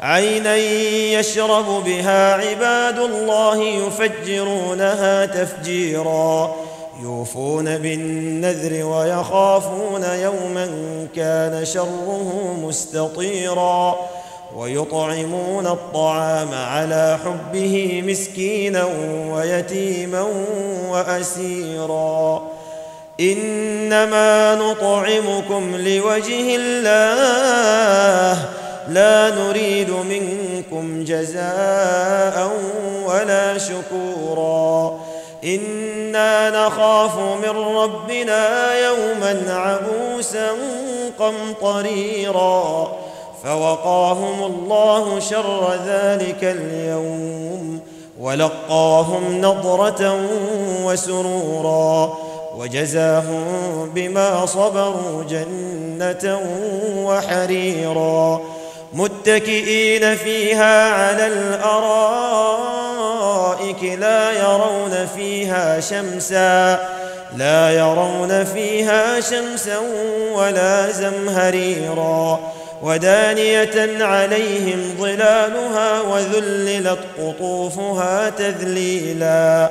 عينا يشرب بها عباد الله يفجرونها تفجيرا يوفون بالنذر ويخافون يوما كان شره مستطيرا ويطعمون الطعام على حبه مسكينا ويتيما وأسيرا. إنما نطعمكم لوجه الله لا نريد منكم جزاء ولا شكورا. إنا نخاف من ربنا يوما عبوسا قمطريرا. فوقاهم الله شر ذلك اليوم ولقاهم نضرة وسرورا. وجزاهم بما صبروا جنة وحريرا. متكئين فيها على الأرائك لا يرون فيها شمسا لا يرون فيها شمسا ولا زمهريرا. ودانية عليهم ظلالها وذللت قطوفها تذليلا.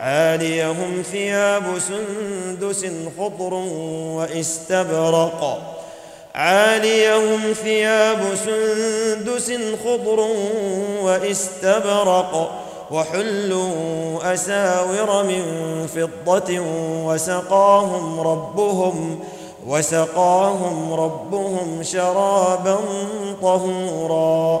عاليهم ثياب سندس خضر واستبرق. عاليهم ثياب سندس خضر واستبرق. وحلوا أساور من فضة وسقاهم ربهم وسقاهم ربهم شرابا طهورا.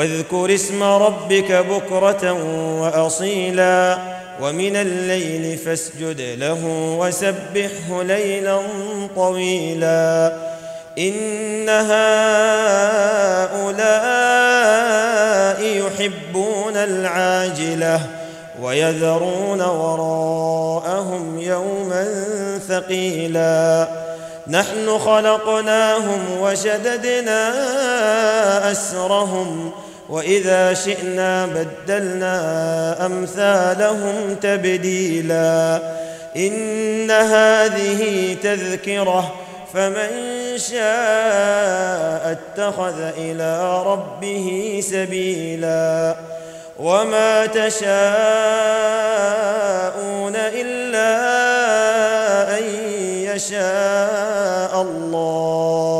واذكر اسم ربك بكرة وأصيلا ومن الليل فاسجد له وسبحه ليلا طويلا إن هؤلاء يحبون العاجلة ويذرون وراءهم يوما ثقيلا نحن خلقناهم وشددنا أسرهم وإذا شئنا بدلنا أمثالهم تبديلا. إن هذه تذكرة فمن شاء اتخذ إلى ربه سبيلا. وما تشاءون إلا أن يشاء الله.